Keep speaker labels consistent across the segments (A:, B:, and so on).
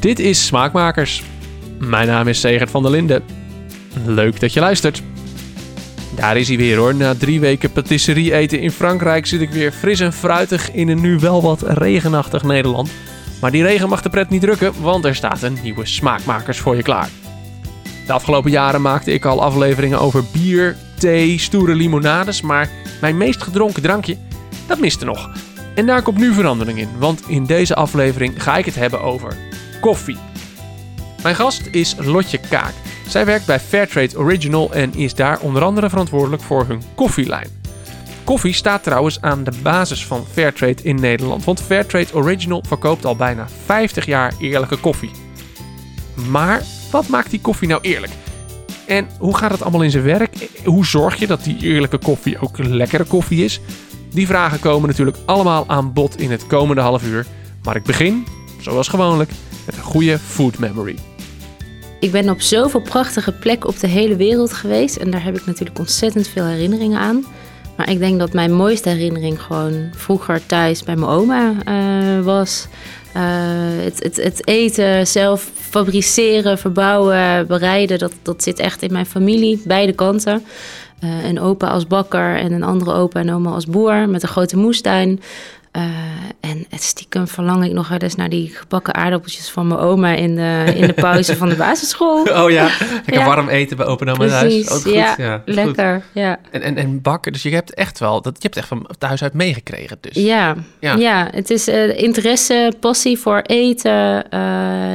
A: Dit is Smaakmakers. Mijn naam is Segert van der Linden. Leuk dat je luistert. Daar is hij weer hoor. Na drie weken patisserie eten in Frankrijk zit ik weer fris en fruitig in een nu wel wat regenachtig Nederland. Maar die regen mag de pret niet drukken, want er staat een nieuwe Smaakmakers voor je klaar. De afgelopen jaren maakte ik al afleveringen over bier, thee, stoere limonades, maar mijn meest gedronken drankje, dat miste nog. En daar komt nu verandering in, want in deze aflevering ga ik het hebben over koffie. Mijn gast is Lotje Kaak. Zij werkt bij Fairtrade Original en is daar onder andere verantwoordelijk voor hun koffielijn. Koffie staat trouwens aan de basis van Fairtrade in Nederland, want Fairtrade Original verkoopt al bijna 50 jaar eerlijke koffie. Maar wat maakt die koffie nou eerlijk? En hoe gaat het allemaal in zijn werk? Hoe zorg je dat die eerlijke koffie ook lekkere koffie is? Die vragen komen natuurlijk allemaal aan bod in het komende half uur. Maar ik begin, zoals gewoonlijk, met een goede food memory.
B: Ik ben op zoveel prachtige plekken op de hele wereld geweest. En daar heb ik natuurlijk ontzettend veel herinneringen aan. Maar ik denk dat mijn mooiste herinnering gewoon vroeger thuis bij mijn oma uh, was. Uh, het, het, het, eten, zelf fabriceren, verbouwen, bereiden, dat, dat zit echt in mijn familie, beide kanten. Uh, een opa als bakker en een andere opa en oma als boer met een grote moestuin. Uh, en het stiekem verlang ik nog wel eens naar die gebakken aardappeltjes van mijn oma in de, in de pauze van de basisschool.
A: Oh ja, lekker ja. warm eten bij opa en oma thuis. Ook goed.
B: Ja, ja lekker. Goed. Ja.
A: En, en, en bakken, dus je hebt echt wel, dat, je hebt echt van thuis uit meegekregen dus.
B: Ja, ja. ja het is uh, interesse, passie voor eten uh,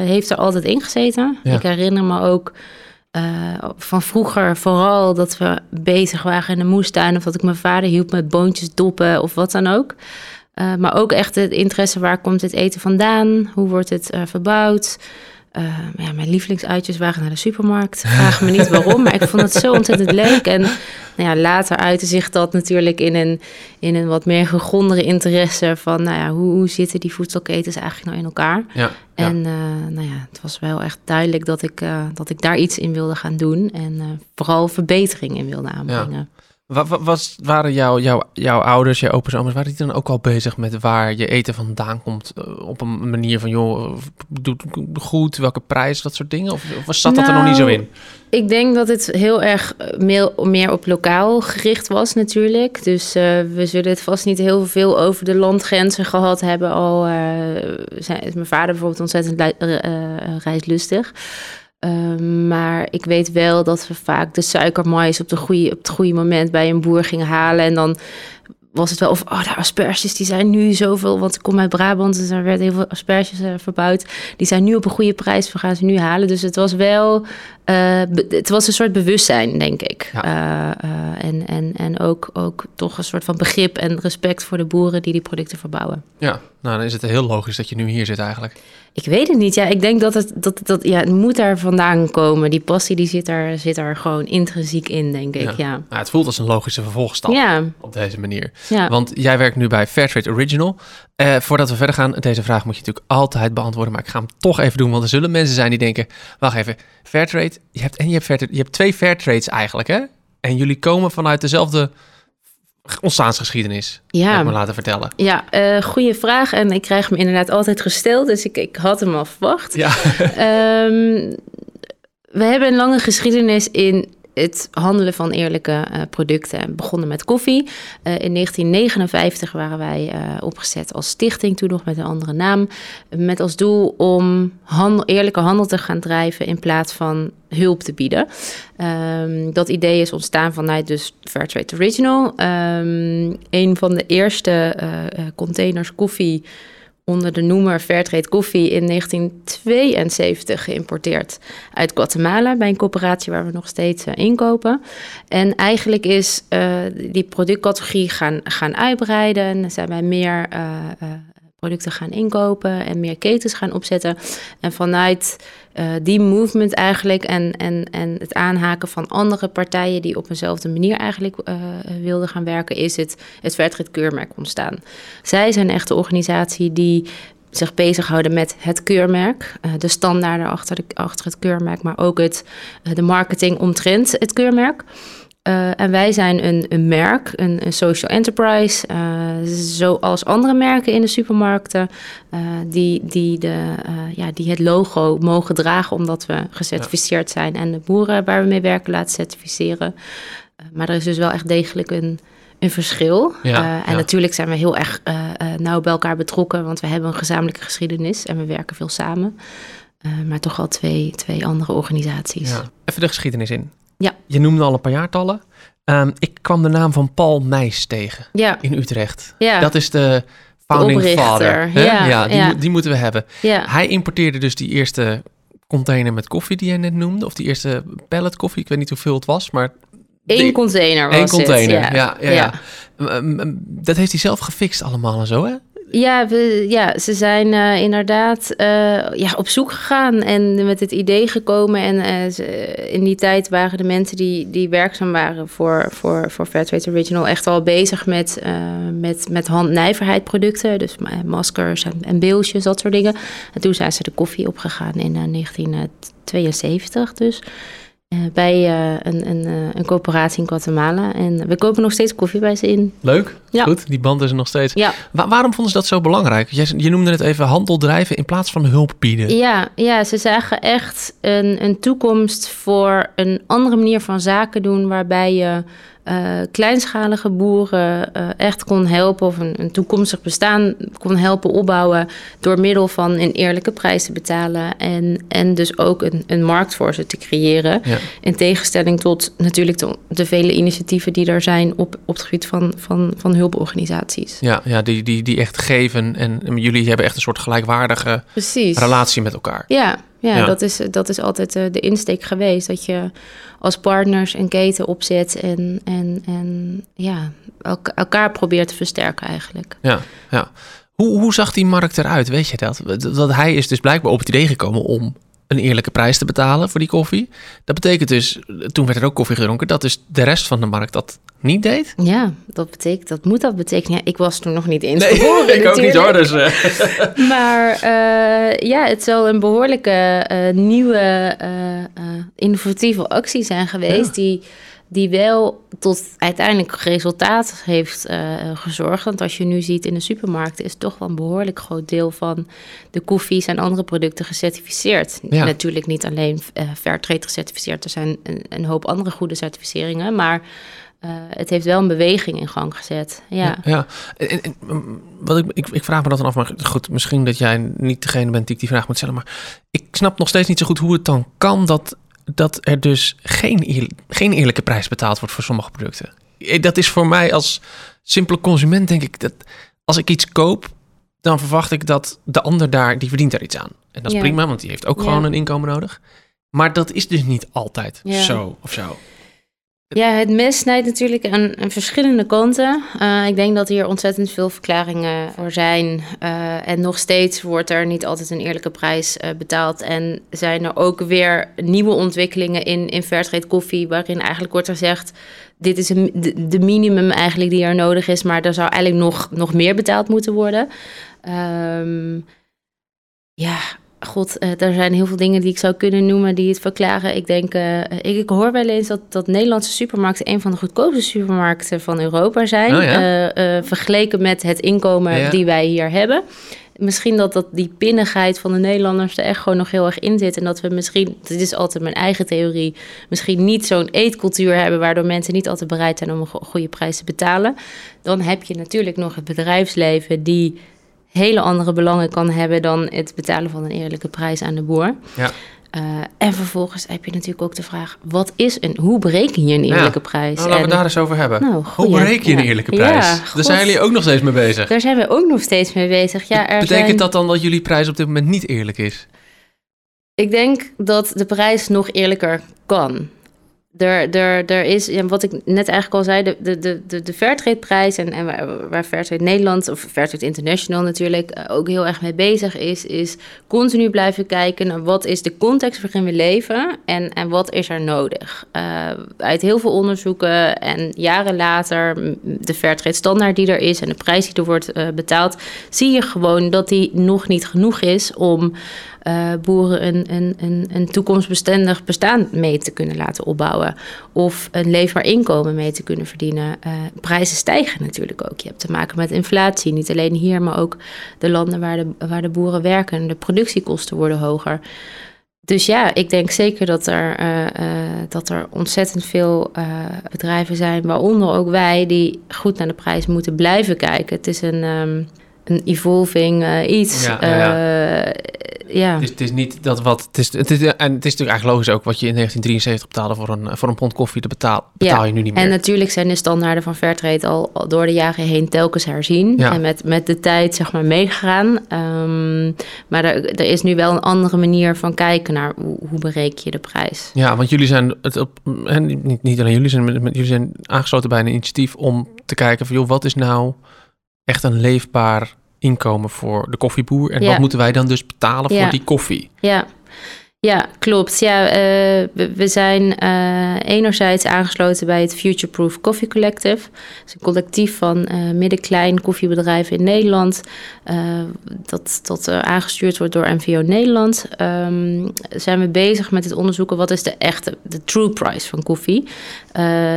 B: heeft er altijd in gezeten. Ik herinner me ook... Uh, van vroeger vooral dat we bezig waren in de moestuin... of dat ik mijn vader hielp met boontjes doppen of wat dan ook. Uh, maar ook echt het interesse, waar komt het eten vandaan? Hoe wordt het uh, verbouwd? Uh, ja, mijn lievelingsuitjes waren naar de supermarkt. Vraag me niet waarom, maar ik vond het zo ontzettend leuk. En nou ja, later uitte zich dat natuurlijk in een, in een wat meer gegrondere interesse van... Nou ja, hoe, hoe zitten die voedselketens eigenlijk nou in elkaar?
A: Ja,
B: en nou ja, het was wel echt duidelijk dat ik, dat ik daar iets in wilde gaan doen. En vooral verbetering in wilde aanbrengen.
A: Wat, was, waren jouw, jouw, jouw ouders, je opa's, oma's, waren die dan ook al bezig met waar je eten vandaan komt? eh, Op een manier van, joh, doet goed, welke prijs, dat soort dingen? Of, of zat dat er nog niet zo in?
B: Ik denk dat het heel erg meer, meer op lokaal gericht was natuurlijk. Dus uh, we zullen het vast niet heel veel over de landgrenzen gehad hebben. Al uh, zijn, is mijn vader bijvoorbeeld ontzettend uh, reislustig. Uh, maar ik weet wel dat we vaak de suikermais op, de goede, op het goede moment bij een boer gingen halen. En dan was het wel of, oh, de asperges die zijn nu zoveel. Want ik kom uit Brabant, dus er werd heel veel asperges uh, verbouwd. Die zijn nu op een goede prijs, we gaan ze nu halen. Dus het was wel, uh, het was een soort bewustzijn, denk ik. Ja. Uh, en en, en ook, ook toch een soort van begrip en respect voor de boeren die die producten verbouwen.
A: Ja, nou dan is het heel logisch dat je nu hier zit eigenlijk.
B: Ik weet het niet. Ja, ik denk dat het, dat, dat, ja, het moet daar vandaan komen. Die passie die zit, daar, zit daar gewoon intrinsiek in, denk ik. Ja. ja.
A: Nou, het voelt als een logische vervolgstap ja. op deze manier. Ja. Want jij werkt nu bij Fairtrade Original. Uh, voordat we verder gaan, deze vraag moet je natuurlijk altijd beantwoorden. Maar ik ga hem toch even doen, want er zullen mensen zijn die denken... Wacht even, Fairtrade, je hebt, en je hebt, Fairtrade, je hebt twee Fairtrades eigenlijk, hè? En jullie komen vanuit dezelfde ontstaansgeschiedenis. Ja. me laten vertellen.
B: Ja, uh, goede vraag. En ik krijg hem inderdaad altijd gesteld. Dus ik, ik had hem al verwacht.
A: Ja.
B: um, we hebben een lange geschiedenis in het handelen van eerlijke uh, producten. Begonnen met koffie. Uh, in 1959 waren wij uh, opgezet als stichting, toen nog met een andere naam. Met als doel om eerlijke handel te gaan drijven in plaats van hulp te bieden. Um, dat idee is ontstaan vanuit dus Fairtrade Original. Um, een van de eerste containers koffie onder de noemer Fairtrade Koffie in 1972 geïmporteerd uit Guatemala bij een coöperatie waar we nog steeds uh, inkopen. En eigenlijk is uh, die productcategorie gaan, gaan uitbreiden en zijn wij meer uh, producten gaan inkopen en meer ketens gaan opzetten. En vanuit uh, die movement eigenlijk en, en, en het aanhaken van andere partijen die op eenzelfde manier eigenlijk uh, wilden gaan werken, is het, het keurmerk ontstaan. Zij zijn echt de organisatie die zich bezighouden met het keurmerk, uh, de standaarden achter, de, achter het keurmerk, maar ook het, de marketing omtrent het keurmerk. Uh, en wij zijn een, een merk, een, een social enterprise, uh, zoals andere merken in de supermarkten, uh, die, die, de, ja, die het logo mogen dragen omdat we gecertificeerd zijn en de boeren waar we mee werken laten certificeren. maar er is dus wel echt degelijk een, een verschil. Ja, en natuurlijk zijn we heel erg nauw bij elkaar betrokken, want we hebben een gezamenlijke geschiedenis en we werken veel samen. maar toch al twee, twee andere organisaties. Ja.
A: Even de geschiedenis in.
B: Ja.
A: Je noemde al een paar jaartallen. Um, ik kwam de naam van Paul Meijs tegen
B: ja.
A: in Utrecht.
B: Ja.
A: Dat is de founding
B: de
A: father.
B: Ja,
A: ja, die,
B: ja.
A: die, moeten we hebben.
B: Ja.
A: Hij importeerde dus die eerste container met koffie die jij net noemde. Of die eerste pallet koffie. Ik weet niet hoeveel het was, maar...
B: Eén container was
A: Eén container,
B: het,
A: ja. Ja, ja, Um, dat heeft hij zelf gefixt allemaal en zo, hè?
B: Ja, ja, ze zijn uh, inderdaad uh, ja, op zoek gegaan en met het idee gekomen. En ze, in die tijd waren de mensen die, die werkzaam waren voor, voor, voor Fairtrade Original echt al bezig met, met, met handnijverheidproducten. Dus maskers en, beeldjes, dat soort dingen. En toen zijn ze de koffie opgegaan in 1972 dus. Uh, bij uh, een, een, uh, een coöperatie in Guatemala. En we kopen nog steeds koffie bij ze in.
A: Leuk,
B: ja.
A: goed. Die band is er nog steeds.
B: Ja.
A: Wa waarom vonden ze dat zo belangrijk? Je, je noemde het even handel drijven in plaats van hulp bieden.
B: Ja, ja ze zagen echt een, een toekomst voor een andere manier van zaken doen... waarbij je uh, kleinschalige boeren uh, echt kon helpen of een, een, toekomstig bestaan kon helpen opbouwen door middel van een eerlijke prijs te betalen en, en dus ook een, een markt voor ze te creëren.
A: Ja.
B: In tegenstelling tot natuurlijk de, de, vele initiatieven die er zijn op, op het gebied van, van, van hulporganisaties.
A: Ja, ja die, die, die echt geven en, en jullie hebben echt een soort gelijkwaardige
B: Precies.
A: relatie met elkaar.
B: Ja, ja,
A: Ja.
B: Dat, is, dat is altijd uh, de insteek geweest. Dat je als partners een keten opzet en, en, en ja, elk, elkaar probeert te versterken eigenlijk.
A: Ja, ja. Hoe, hoe zag die markt eruit? Weet je dat? Dat hij is dus blijkbaar op het idee gekomen om een eerlijke prijs te betalen voor die koffie. Dat betekent dus, toen werd er ook koffie gedronken, dat dus de rest van de markt dat niet deed.
B: Ja, dat betekent, dat moet dat betekenen. Ja, ik was toen nog niet eens
A: Nee,
B: geboren
A: ik ook niet hoor. Dus, eh.
B: Maar uh, ja, het zal een behoorlijke uh, nieuwe, innovatieve actie zijn geweest...
A: Ja.
B: die die wel tot uiteindelijk resultaat heeft uh, gezorgd. Want als je nu ziet in de supermarkten... is toch wel een behoorlijk groot deel van de koffies en andere producten gecertificeerd.
A: Ja.
B: Natuurlijk niet alleen uh, Fairtrade gecertificeerd. Er zijn een, een hoop andere goede certificeringen, maar... Uh, het heeft wel een beweging in gang gezet. Ja,
A: ja. En, en, wat ik, ik, ik, vraag me dat dan af, maar goed, misschien dat jij niet degene bent die ik die vraag moet stellen. Maar ik snap nog steeds niet zo goed hoe het dan kan dat, dat er dus geen, eer, geen eerlijke prijs betaald wordt voor sommige producten. Dat is voor mij als simpele consument, denk ik, dat als ik iets koop, dan verwacht ik dat de ander daar, die verdient daar iets aan. En dat is
B: Ja.
A: prima, want die heeft ook
B: Ja.
A: gewoon een inkomen nodig. Maar dat is dus niet altijd zo of zo.
B: Ja, het mes snijdt natuurlijk aan, verschillende kanten. Eh, ik denk dat hier ontzettend veel verklaringen voor zijn. Eh, en nog steeds wordt er niet altijd een eerlijke prijs eh, betaald. En zijn er ook weer nieuwe ontwikkelingen in, in Fairtrade koffie... waarin eigenlijk wordt gezegd... dit is een, de, de minimum eigenlijk die er nodig is... maar er zou eigenlijk nog, nog meer betaald moeten worden. Ehm, ja, god, eh, er zijn heel veel dingen die ik zou kunnen noemen die het verklaren. Ik denk, eh, ik, ik hoor wel eens dat, dat Nederlandse supermarkten een van de goedkoopste supermarkten van Europa zijn.
A: Oh ja?
B: Eh, vergeleken met het inkomen
A: Ja.
B: die wij hier hebben. Misschien dat, dat die pinnigheid van de Nederlanders er echt gewoon nog heel erg in zit. En dat we misschien, dit is altijd mijn eigen theorie, misschien niet zo'n eetcultuur hebben waardoor mensen niet altijd bereid zijn om een go- goede prijs te betalen. Dan heb je natuurlijk nog het bedrijfsleven die hele andere belangen kan hebben dan het betalen van een eerlijke prijs aan de boer.
A: Ja.
B: Eh, en vervolgens heb je natuurlijk ook de vraag: wat is een, hoe bereken je een eerlijke prijs?
A: Nou, laten we
B: En
A: daar eens over hebben.
B: Nou,
A: Hoe bereken je een eerlijke
B: Ja,
A: prijs? Daar zijn jullie ook nog steeds mee bezig.
B: Daar zijn we ook nog steeds mee bezig. Ja, er
A: Betekent
B: zijn,
A: dat dan dat jullie prijs op dit moment niet eerlijk is?
B: Ik denk dat de prijs nog eerlijker kan. Er, er, er is, wat ik net eigenlijk al zei, de, de, de, de, Fairtrade-prijs en, en waar, waar Fairtrade Nederland of Fairtrade International natuurlijk eh, ook heel erg mee bezig is, is continu blijven kijken naar wat is de context waarin we leven en, en wat is er nodig. Eh, uit heel veel onderzoeken en jaren later, de Fairtrade standaard die er is en de prijs die er wordt eh, betaald, zie je gewoon dat die nog niet genoeg is om uh, boeren een, een, een, een toekomstbestendig bestaan mee te kunnen laten opbouwen. Of een leefbaar inkomen mee te kunnen verdienen. Uh, prijzen stijgen natuurlijk ook. Je hebt te maken met inflatie. Niet alleen hier, maar ook de landen waar de, waar de boeren werken. De productiekosten worden hoger. Dus ja, ik denk zeker dat er, uh, dat er ontzettend veel bedrijven zijn, waaronder ook wij, die goed naar de prijs moeten blijven kijken. Het is een, um, een evolving iets.
A: Ja, ja. ja. Het, is, het, is, niet dat wat. Het is, het is, en het is natuurlijk eigenlijk logisch ook wat je in 1973 betaalde voor een, voor een pond koffie, dat betaal, betaal
B: ja.
A: je nu niet meer.
B: En natuurlijk zijn de standaarden van Fairtrade al, al door de jaren heen telkens herzien. En met, met de tijd zeg maar meegegaan. Um, maar er, er is nu wel een andere manier van kijken naar hoe, hoe bereken je de prijs.
A: Ja, want jullie zijn het op. En niet, niet alleen jullie zijn, jullie zijn aangesloten bij een initiatief om te kijken van joh, wat is nou echt een leefbaar inkomen voor de koffieboer. En
B: Ja.
A: wat moeten wij dan dus betalen voor die koffie?
B: Ja, ja klopt. Ja, eh, we, zijn eh, enerzijds aangesloten bij het Future Proof Coffee Collective. Het is een collectief van eh midden-klein koffiebedrijven in Nederland. dat dat aangestuurd wordt door NVO Nederland. Ehm, zijn we bezig met het onderzoeken wat is de echte, de true price van koffie.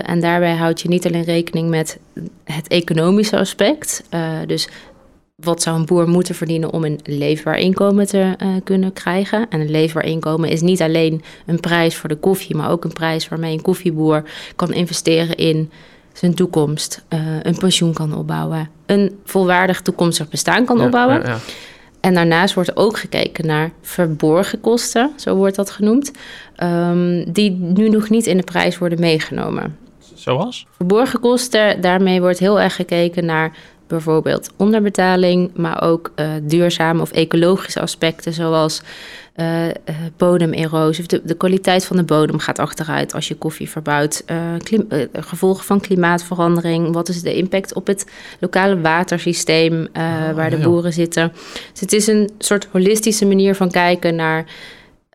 B: En daarbij houd je niet alleen rekening met het economische aspect. dus wat zou een boer moeten verdienen om een leefbaar inkomen te uh, kunnen krijgen. En een leefbaar inkomen is niet alleen een prijs voor de koffie, maar ook een prijs waarmee een koffieboer kan investeren in zijn toekomst, uh, een pensioen kan opbouwen, een volwaardig toekomstig bestaan kan
A: Ja,
B: opbouwen.
A: ja, ja.
B: En daarnaast wordt ook gekeken naar verborgen kosten, zo wordt dat genoemd, um, die nu nog niet in de prijs worden meegenomen.
A: Zoals?
B: Verborgen kosten, daarmee wordt heel erg gekeken naar bijvoorbeeld onderbetaling, maar ook uh, duurzame of ecologische aspecten zoals uh, uh, bodemerosie. De, de, kwaliteit van de bodem gaat achteruit als je koffie verbouwt. Uh, gevolgen van klimaatverandering. Wat is de impact op het lokale watersysteem oh, waar de boeren zitten? Dus het is een soort holistische manier van kijken naar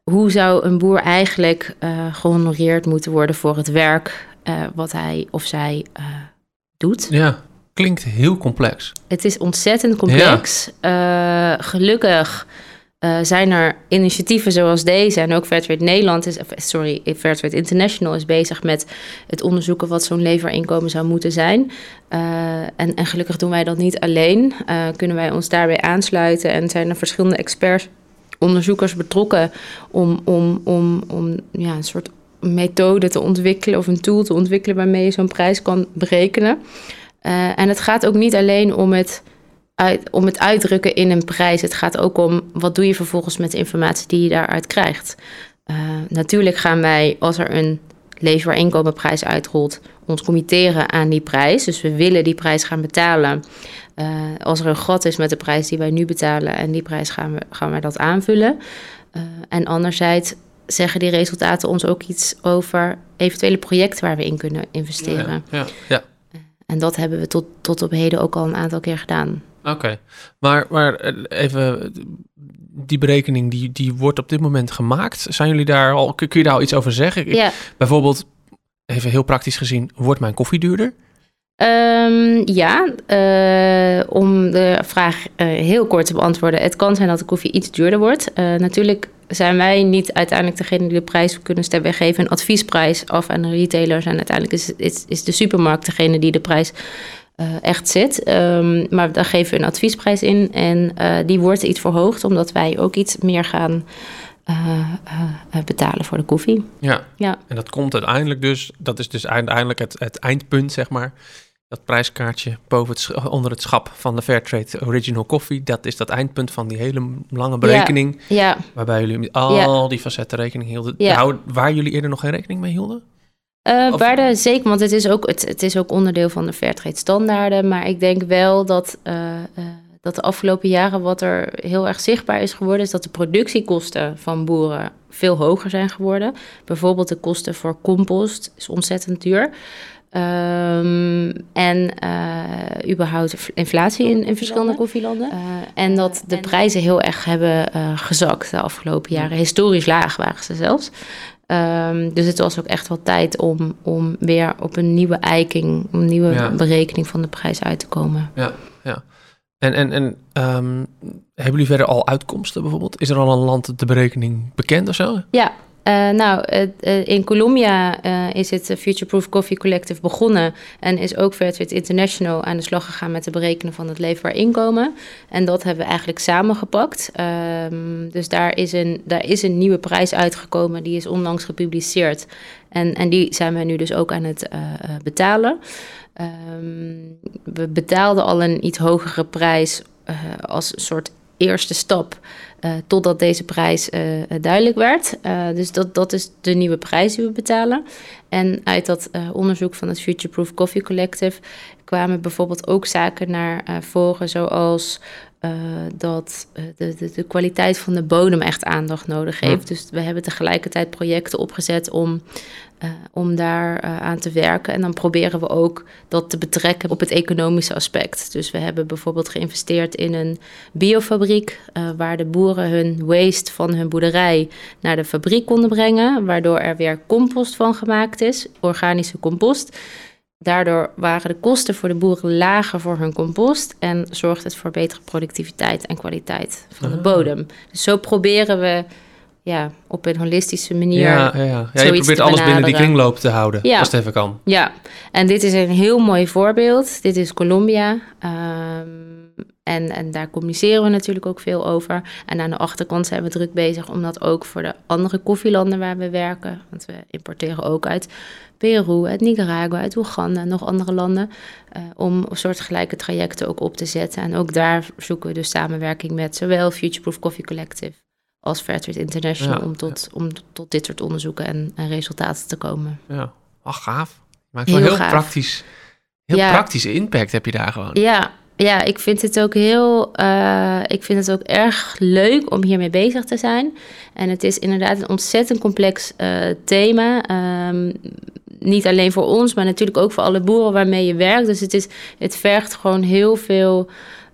B: hoe zou een boer eigenlijk gehonoreerd moeten worden voor het werk wat hij of zij doet.
A: Ja. Klinkt heel complex.
B: Het is ontzettend complex. Ja. Uh, gelukkig uh, zijn er initiatieven zoals deze. En ook Fairtrade Nederland is, sorry, Fairtrade International is bezig met het onderzoeken wat zo'n leverinkomen zou moeten zijn. Uh, en, en, gelukkig doen wij dat niet alleen. kunnen wij ons daarbij aansluiten en zijn er verschillende experts, onderzoekers betrokken om, om, om, om ja, een soort methode te ontwikkelen of een tool te ontwikkelen waarmee je zo'n prijs kan berekenen. Uh, en het gaat ook niet alleen om het, uit, om het uitdrukken in een prijs. Het gaat ook om wat doe je vervolgens met de informatie die je daaruit krijgt. Uh, natuurlijk gaan wij, als er een leefbaar inkomenprijs uitrolt, ons committeren aan die prijs. Dus we willen die prijs gaan betalen. Uh, als er een gat is met de prijs die wij nu betalen en die prijs gaan we, gaan wij dat aanvullen. en anderzijds zeggen die resultaten ons ook iets over eventuele projecten waar we in kunnen investeren.
A: Ja, ja.
B: En dat hebben we tot, tot op heden ook al een aantal keer gedaan.
A: Oké, okay. maar, maar even, die berekening die, die wordt op dit moment gemaakt. Zijn jullie daar al, kun je daar al iets over zeggen?
B: Ja.
A: Bijvoorbeeld, even heel praktisch gezien, wordt mijn koffie duurder?
B: Um, ja, uh, om de vraag uh, heel kort te beantwoorden. Het kan zijn dat de koffie iets duurder wordt. Uh, natuurlijk zijn wij niet uiteindelijk degene die de prijs kunnen stemmen. Wij geven een adviesprijs af aan de retailers. En uiteindelijk is, is, is de supermarkt degene die de prijs uh, echt zit. Um, maar daar geven we een adviesprijs in. En uh, die wordt iets verhoogd, omdat wij ook iets meer gaan uh, betalen voor de koffie.
A: Ja.
B: ja,
A: en dat komt uiteindelijk dus, dat is dus uiteindelijk het, het eindpunt, zeg maar. Dat prijskaartje boven het, onder het schap van de Fairtrade Original Coffee, dat is dat eindpunt van die hele lange berekening.
B: Ja. ja.
A: Waarbij jullie met al ja. die facetten rekening hielden.
B: Ja.
A: Nou, waar jullie eerder nog geen rekening mee hielden?
B: Uh. Waar de, zeker, want het is, ook, het, het, is ook onderdeel van de Fairtrade standaarden. Maar ik denk wel dat, uh, uh, dat de afgelopen jaren wat er heel erg zichtbaar is geworden... is dat de productiekosten van boeren veel hoger zijn geworden. Bijvoorbeeld de kosten voor compost is ontzettend duur. Um, en uh, überhaupt inflatie in, in verschillende koffielanden. Uh, en dat de prijzen heel erg hebben uh, gezakt de afgelopen jaren. Historisch laag waren ze zelfs. Um, dus het was ook echt wel tijd om, om weer op een nieuwe eiking, een nieuwe ja. berekening van de prijs uit te komen.
A: Ja, ja. En, en, en ehm, hebben jullie verder al uitkomsten bijvoorbeeld? Is er al een land de berekening bekend of zo?
B: Ja, uh, nou, uh, in Colombia uh, is het Future Proof Coffee Collective begonnen en is ook Fairtrade International aan de slag gegaan met het berekenen van het leefbaar inkomen. En dat hebben we eigenlijk samengepakt. Um, dus daar is, een, daar is een nieuwe prijs uitgekomen, die is onlangs gepubliceerd. En, en die zijn we nu dus ook aan het betalen. Um, we betaalden al een iets hogere prijs als een soort eerste stap. Uh, totdat deze prijs uh, duidelijk werd. Uh, dus dat, dat is de nieuwe prijs die we betalen. En uit dat onderzoek van het Future Proof Coffee Collective kwamen bijvoorbeeld ook zaken naar voren, zoals dat de, de, de, kwaliteit van de bodem echt aandacht nodig heeft. Ja. Dus we hebben tegelijkertijd projecten opgezet om uh, om daar uh, aan te werken. En dan proberen we ook dat te betrekken op het economische aspect. Dus we hebben bijvoorbeeld geïnvesteerd in een biofabriek, waar de boeren hun waste van hun boerderij naar de fabriek konden brengen, waardoor er weer compost van gemaakt is, organische compost. Daardoor waren de kosten voor de boeren lager voor hun compost en zorgt het voor betere productiviteit en kwaliteit van de bodem. Dus zo proberen we ja, op een holistische manier.
A: Ja, ja, ja. ja je probeert alles binnen die kringloop te houden, ja. als het even kan.
B: Ja, en dit is een heel mooi voorbeeld. Dit is Colombia. Um, en, en daar communiceren we natuurlijk ook veel over. En aan de achterkant zijn we druk bezig om dat ook voor de andere koffielanden waar we werken. Want we importeren ook uit Peru, uit Nicaragua, uit Oeganda en nog andere landen. Uh, om soortgelijke trajecten ook op te zetten. En ook daar zoeken we dus samenwerking met zowel Futureproof Coffee Collective als Fairtrade International om, tot, om tot dit soort onderzoeken en, en resultaten te komen.
A: Ja, ach gaaf. Maar heel, heel praktisch, heel ja. praktische impact heb je daar gewoon.
B: Ja, ja, ik vind het ook heel, uh, ik vind het ook erg leuk om hiermee bezig te zijn. En het is inderdaad een ontzettend complex uh, thema. Um, niet alleen voor ons, maar natuurlijk ook voor alle boeren waarmee je werkt. Dus het, is, het vergt gewoon heel veel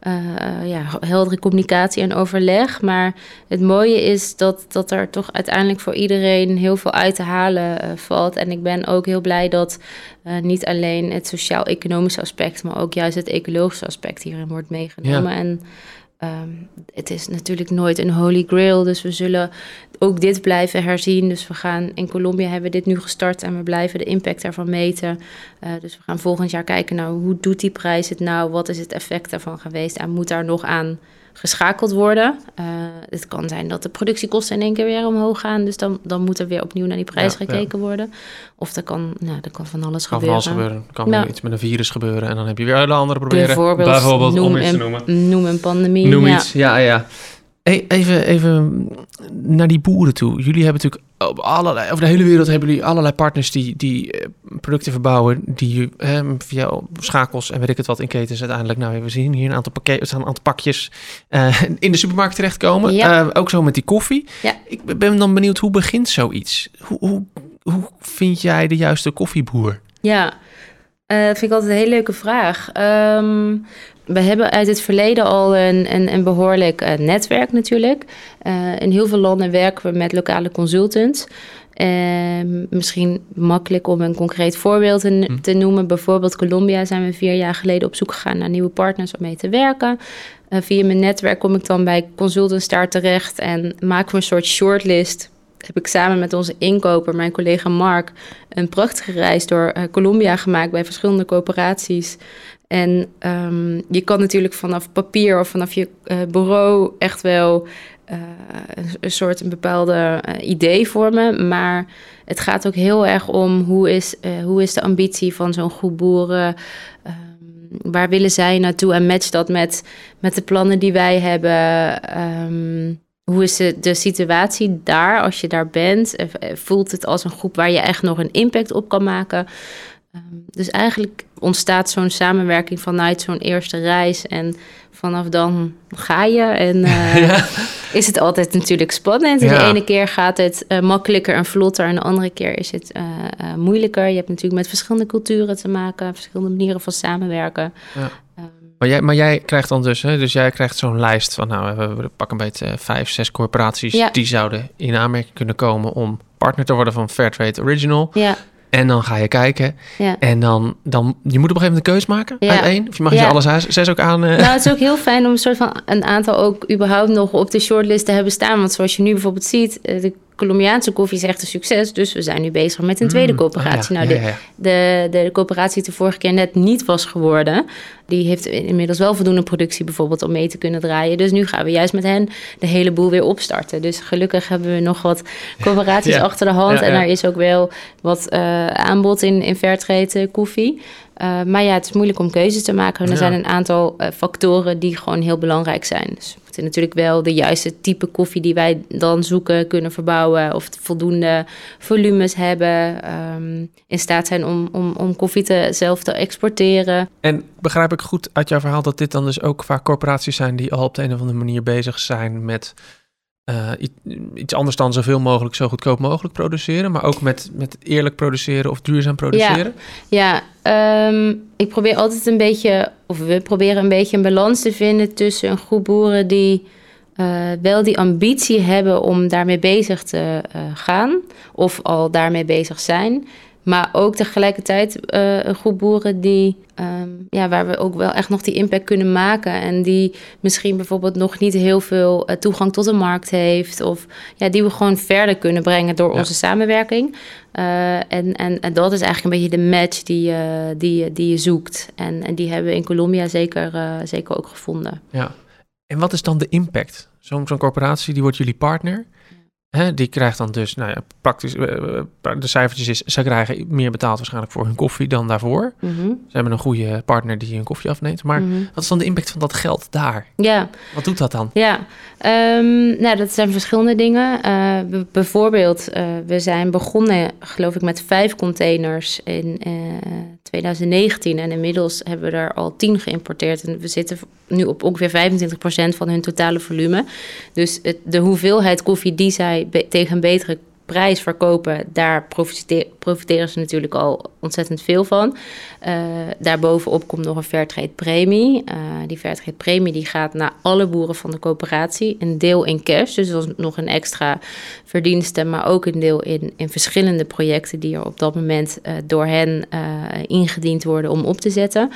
B: uh, ja, heldere communicatie en overleg. Maar het mooie is dat, dat er toch uiteindelijk voor iedereen heel veel uit te halen uh, valt. En ik ben ook heel blij dat uh, niet alleen het sociaal-economische aspect, maar ook juist het ecologische aspect hierin wordt meegenomen. Ja. En Um, het is natuurlijk nooit een holy grail, dus we zullen ook dit blijven herzien. Dus we gaan in Colombia hebben we dit nu gestart en we blijven de impact daarvan meten. Uh, dus we gaan volgend jaar kijken, nou, hoe doet die prijs het nou? Wat is het effect daarvan geweest? En moet daar nog aan geschakeld worden. Uh, het kan zijn dat de productiekosten in één keer weer omhoog gaan. Dus dan, dan moet er weer opnieuw naar die prijs ja, gekeken ja. worden. Of er kan, nou, er kan van alles
A: kan
B: gebeuren.
A: Van alles gebeuren. kan ja. iets met een virus gebeuren. En dan heb je weer hele andere proberen.
B: Bijvoorbeeld,
A: Bijvoorbeeld
B: noem
A: om iets
B: een,
A: te noemen.
B: Noem een pandemie.
A: Noem iets, ja, ja. Hey, even, even naar die boeren toe. Jullie hebben natuurlijk op allerlei, over de hele wereld hebben jullie allerlei partners die, die uh, producten verbouwen, die uh, via schakels en weet ik het wat in ketens uiteindelijk, nou we zien hier een aantal staan een aantal pakjes uh, in de supermarkt terechtkomen. Ja. ook zo met die koffie.
B: Ja.
A: Ik ben dan benieuwd, hoe begint zoiets? Hoe, hoe, hoe vind jij de juiste koffieboer?
B: Ja, dat vind ik altijd een hele leuke vraag. Um, we hebben uit het verleden al een, een, een behoorlijk uh, netwerk natuurlijk. Uh, in heel veel landen werken we met lokale consultants. Uh, misschien makkelijk om een concreet voorbeeld te, hm. te, noemen. Bijvoorbeeld Colombia zijn we vier jaar geleden op zoek gegaan naar nieuwe partners om mee te werken. Uh, via mijn netwerk kom ik dan bij consultants daar terecht en maken we een soort shortlist heb ik samen met onze inkoper, mijn collega Mark, een prachtige reis door Colombia gemaakt bij verschillende coöperaties. En um, je kan natuurlijk vanaf papier of vanaf je uh, bureau echt wel uh, een soort een bepaalde uh, idee vormen. Maar het gaat ook heel erg om hoe is, hoe is de ambitie van zo'n groep boeren. Um, waar willen zij naartoe en match dat met, met de plannen die wij hebben. Um, hoe is de situatie daar als je daar bent? Voelt het als een groep waar je echt nog een impact op kan maken? Um, dus eigenlijk ontstaat zo'n samenwerking vanuit zo'n eerste reis. En vanaf dan ga je. En uh, ja. is het altijd natuurlijk spannend. Ja. De ene keer gaat het uh, makkelijker en vlotter. En de andere keer is het uh, moeilijker. Je hebt natuurlijk met verschillende culturen te maken. Verschillende manieren van samenwerken.
A: Ja. Maar jij, maar jij krijgt dan dus, hè, dus jij krijgt zo'n lijst van, nou, we pakken een beetje vijf, zes corporaties ja. die zouden in aanmerking kunnen komen om partner te worden van Fairtrade Original.
B: Ja.
A: En dan ga je kijken.
B: Ja.
A: En dan, dan, je moet op een gegeven moment een keus maken
B: Ja.
A: uit één. Of je mag je
B: Ja.
A: ze alle zes, zes ook aan... eh,
B: Nou, het is ook heel fijn om een soort van een aantal ook überhaupt nog op de shortlist te hebben staan. Want zoals je nu bijvoorbeeld ziet, eh, de Colombiaanse koffie is echt een succes. Dus we zijn nu bezig met een tweede
A: mm,
B: coöperatie.
A: ah, ja,
B: nou,
A: ja,
B: de,
A: ja.
B: De, de coöperatie die de vorige keer net niet was geworden, die heeft inmiddels wel voldoende productie bijvoorbeeld om mee te kunnen draaien. Dus nu gaan we juist met hen de hele boel weer opstarten. Dus gelukkig hebben we nog wat coöperaties achter de hand. En er is ook wel wat eh, aanbod in, in Fairtrade koffie. Eh, maar ja, het is moeilijk om keuzes te maken. En er zijn een aantal eh, factoren die gewoon heel belangrijk zijn. Dus natuurlijk wel de juiste type koffie die wij dan zoeken kunnen verbouwen. Of voldoende volumes hebben. ehm, in staat zijn om, om, om koffie te, zelf te exporteren.
A: En begrijp ik goed uit jouw verhaal dat dit dan dus ook vaak corporaties zijn die al op de een of andere manier bezig zijn met eh, iets anders dan zoveel mogelijk, zo goedkoop mogelijk produceren, maar ook met, met eerlijk produceren of duurzaam produceren?
B: Ja, ehm, ik probeer altijd een beetje, of we proberen een beetje een balans te vinden tussen een groep boeren die eh, wel die ambitie hebben om daarmee bezig te eh, gaan, of al daarmee bezig zijn. Maar ook tegelijkertijd eh, een groep boeren die, ehm, ja, waar we ook wel echt nog die impact kunnen maken. En die misschien bijvoorbeeld nog niet heel veel eh, toegang tot de markt heeft. Of ja, die we gewoon verder kunnen brengen door
A: Ja.
B: onze samenwerking. Eh, en, en, en dat is eigenlijk een beetje de match die, je die, die je zoekt. En, en die hebben we in Colombia zeker, zeker ook gevonden.
A: Ja. En wat is dan de impact? Zo'n zo'n corporatie, die wordt jullie partner. Hè, die krijgt dan dus, nou ja, praktisch, eh, eh, de cijfertjes is, ze krijgen meer betaald waarschijnlijk voor hun koffie dan daarvoor.
B: Mhm,
A: Ze hebben een goede partner die hun koffie afneemt. Maar
B: mhm.
A: wat is dan de impact van dat geld daar?
B: Ja,
A: Wat doet dat dan?
B: Ja, ehm, nou, dat zijn verschillende dingen. Eh, bijvoorbeeld, we zijn begonnen, geloof ik, met vijf containers in eh, 2019. En inmiddels hebben we er al tien geïmporteerd. En we zitten nu op ongeveer 25% van hun totale volume. Dus het, de hoeveelheid koffie die zij tegen een betere prijs verkopen, daar profite- profiteren ze natuurlijk al ontzettend veel van. Eh, daarbovenop komt nog een Fairtrade premie. Eh, die Fairtrade premie die gaat naar alle boeren van de coöperatie. Een deel in cash, dus dat is nog een extra verdienste, maar ook een deel in, in verschillende projecten die er op dat moment eh, door hen ingediend worden om op te zetten.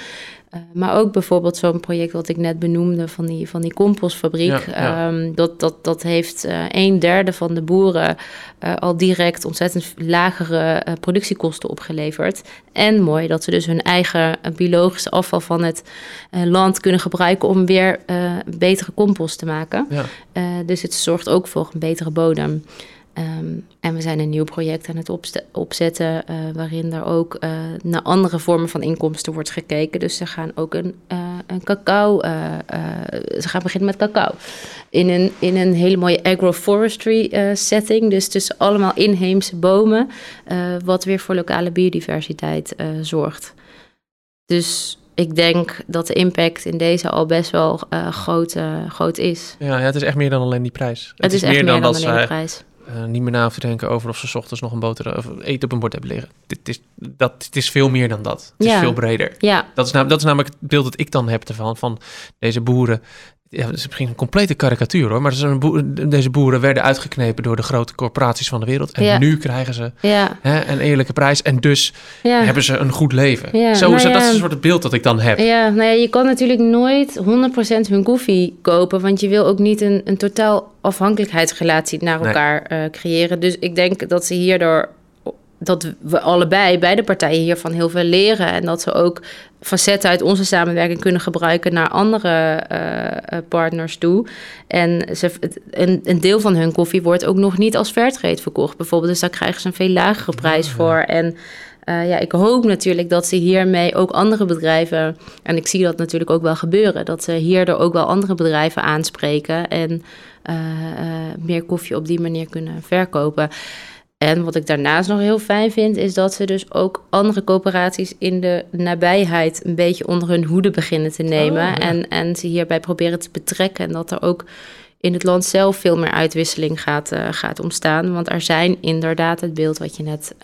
B: Eh, maar ook bijvoorbeeld zo'n project wat ik net benoemde van die, van die compostfabriek.
A: Ja, ja.
B: Ehm, dat, dat, dat heeft eh, een derde van de boeren eh, al direct ontzettend lagere productiekosten opgeleverd. En mooi dat ze dus hun eigen biologische afval van het land kunnen gebruiken om weer betere compost te maken.
A: Ja.
B: Dus het zorgt ook voor een betere bodem. Ehm, en we zijn een nieuw project aan het opzetten, eh, waarin er ook eh, naar andere vormen van inkomsten wordt gekeken. Dus ze gaan ook een, eh, een cacao, ze gaan beginnen met cacao. In een, in een hele mooie agroforestry setting. Dus tussen allemaal inheemse bomen, wat weer voor lokale biodiversiteit zorgt. Dus ik denk dat de impact in deze al best wel groot, groot is.
A: Ja, ja, het is echt meer dan alleen die prijs.
B: Het, is, echt meer dan,
A: dat
B: alleen de
A: zij
B: prijs.
A: Eh, niet meer na te denken over of ze 's ochtends nog een boter of eten op een bord hebben liggen. Dit is, dat, het is veel meer dan dat. Het is veel breder.
B: Ja,
A: Dat is, dat is namelijk het beeld dat ik dan heb ervan, van deze boeren. Ja, het is misschien een complete karikatuur hoor, maar boer- deze boeren werden uitgeknepen door de grote corporaties van de wereld. En
B: Ja.
A: nu krijgen ze
B: ja,
A: hè, een eerlijke prijs en dus
B: ja.
A: hebben ze een goed leven. Zo
B: nou
A: is het, dat is een soort beeld dat ik dan heb.
B: Ja, nou ja, je kan natuurlijk nooit 100% hun koffie kopen, want je wil ook niet een, een totaal afhankelijkheidsrelatie naar
A: Nee.
B: elkaar eh, creëren. Dus ik denk dat ze hierdoor, dat we allebei, beide partijen hiervan heel veel leren en dat ze ook facetten uit onze samenwerking kunnen gebruiken naar andere eh, eh, partners toe. En ze, een, een deel van hun koffie wordt ook nog niet als Fairtrade verkocht, bijvoorbeeld. Dus daar krijgen ze een veel lagere prijs voor. En eh, ja, ik hoop natuurlijk dat ze hiermee ook andere bedrijven, en ik zie dat natuurlijk ook wel gebeuren, dat ze hierdoor ook wel andere bedrijven aanspreken en meer koffie op die manier kunnen verkopen. En wat ik daarnaast nog heel fijn vind, is dat ze dus ook andere coöperaties in de nabijheid een beetje onder hun hoede beginnen te nemen.
A: Oh, ja.
B: en, en ze hierbij proberen te betrekken. En dat er ook in het land zelf veel meer uitwisseling gaat, eh, gaat ontstaan. Want er zijn inderdaad het beeld wat je net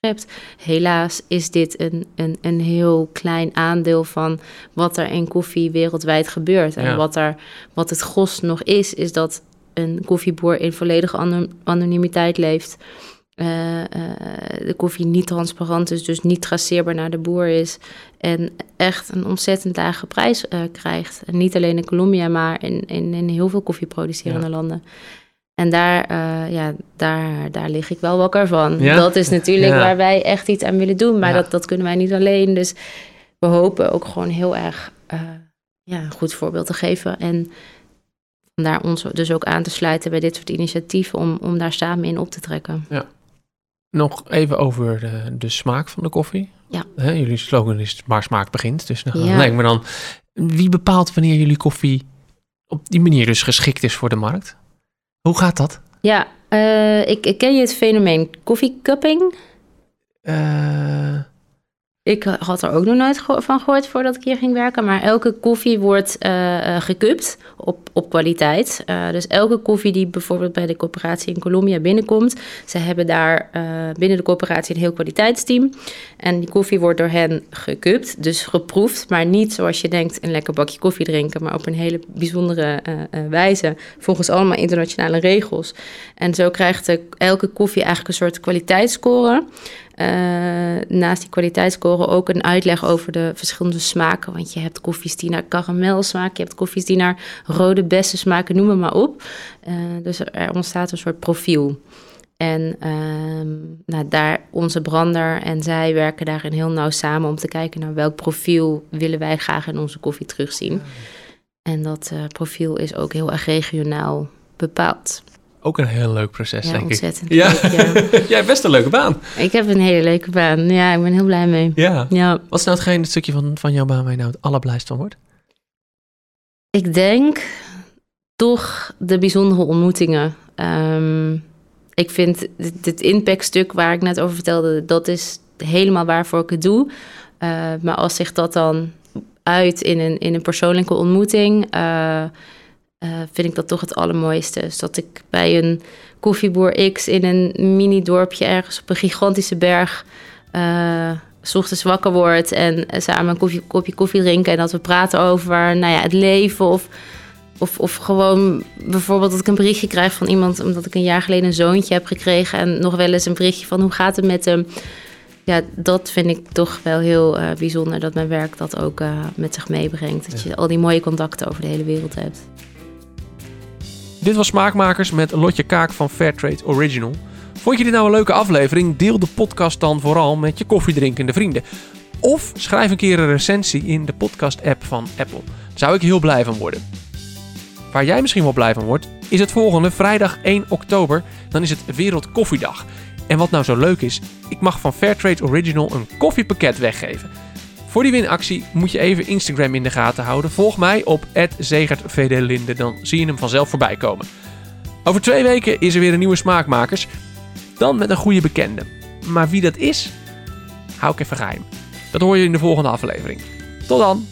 B: schept. Helaas is dit een, een, een heel klein aandeel van wat er in koffie wereldwijd gebeurt. En
A: Ja.
B: wat, er, wat het gros nog is, is dat een koffieboer in volledige ano- anonimiteit leeft. eh, eh, de koffie niet transparant is, dus niet traceerbaar naar de boer is. En echt een ontzettend lage prijs eh, krijgt. En niet alleen in Colombia, maar in, in, in heel veel koffieproducerende
A: Ja.
B: landen. En daar, ja, daar, daar lig ik wel wakker van.
A: Ja?
B: Dat is natuurlijk
A: Ja.
B: waar wij echt iets aan willen doen. Maar dat, dat kunnen wij niet alleen. Dus we hopen ook gewoon heel erg ja, een goed voorbeeld te geven. En vandaar ons dus ook aan te sluiten bij dit soort initiatieven... om, om daar samen in op te trekken.
A: Nog even over de, de smaak van de koffie.
B: Ja.
A: Hè, jullie slogan is waar smaak begint. Dus dan
B: Ja.
A: lijkt me dan... Wie bepaalt wanneer jullie koffie op die manier dus geschikt is voor de markt? Hoe gaat dat?
B: Ja, eh, ik, ik ken je het fenomeen koffiecupping.
A: Eh,
B: Ik had er ook nog nooit van gehoord voordat ik hier ging werken. Maar elke koffie wordt gekupt op, op kwaliteit. Eh, dus elke koffie die bijvoorbeeld bij de coöperatie in Colombia binnenkomt. Ze hebben daar binnen de coöperatie een heel kwaliteitsteam. En die koffie wordt door hen gekupt, dus geproefd. Maar niet zoals je denkt een lekker bakje koffie drinken. Maar op een hele bijzondere wijze. Volgens allemaal internationale regels. En zo krijgt elke koffie eigenlijk een soort kwaliteitsscore. Eh, naast die kwaliteitsscore ook een uitleg over de verschillende smaken. Want je hebt koffies die naar karamel smaken, je hebt koffies die naar rode bessen smaken, noem maar op. Eh, dus er ontstaat een soort profiel. En ehm, nou, daar, onze brander en zij werken daarin heel nauw samen om te kijken naar welk profiel willen wij graag in onze koffie terugzien. En dat eh, profiel is ook heel erg regionaal bepaald.
A: Ook een heel leuk proces,
B: Ja,
A: denk ik.
B: ontzettend
A: Ja.
B: leuk, ja.
A: Jij hebt best een leuke baan.
B: Ik heb een hele leuke baan. Ja, ik ben heel blij mee.
A: Ja.
B: Ja,
A: Wat is nou hetgeen, het stukje van, van jouw baan waar je nou het allerblijst van wordt?
B: ik denk toch de bijzondere ontmoetingen. Ehm, ik vind dit, dit impactstuk waar ik net over vertelde, dat is helemaal waarvoor ik het doe. Eh, maar als zich dat dan uit in een, in een persoonlijke ontmoeting, eh, eh, vind ik dat toch het allermooiste. Dus dat ik bij een koffieboer X in een mini-dorpje ergens op een gigantische berg... eh, 's ochtends wakker word en samen een koffie, kopje koffie drinken... en dat we praten over nou ja, het leven of, of, of gewoon bijvoorbeeld dat ik een berichtje krijg van iemand... omdat ik een jaar geleden een zoontje heb gekregen... en nog wel eens een berichtje van hoe gaat het met hem... Ja, dat vind ik toch wel heel eh, bijzonder dat mijn werk dat ook met zich meebrengt. Dat je al die mooie contacten over de hele wereld hebt.
A: Dit was Smaakmakers met Lotje Kaak van Fairtrade Original. Vond je dit nou een leuke aflevering? Deel de podcast dan vooral met je koffiedrinkende vrienden. Of schrijf een keer een recensie in de podcast-app van Apple. Daar zou ik heel blij van worden. Waar jij misschien wel blij van wordt, is het volgende vrijdag 1 oktober. Dan is het Wereld Koffiedag. En wat nou zo leuk is, ik mag van Fairtrade Original een koffiepakket weggeven. Voor die winactie moet je even Instagram in de gaten houden. Volg mij op @zegertvdlinde, dan zie je hem vanzelf voorbij komen. Over twee weken is er weer een nieuwe Smaakmakers. Dan met een goede bekende. Maar wie dat is, hou ik even geheim. Dat hoor je in de volgende aflevering. Tot dan!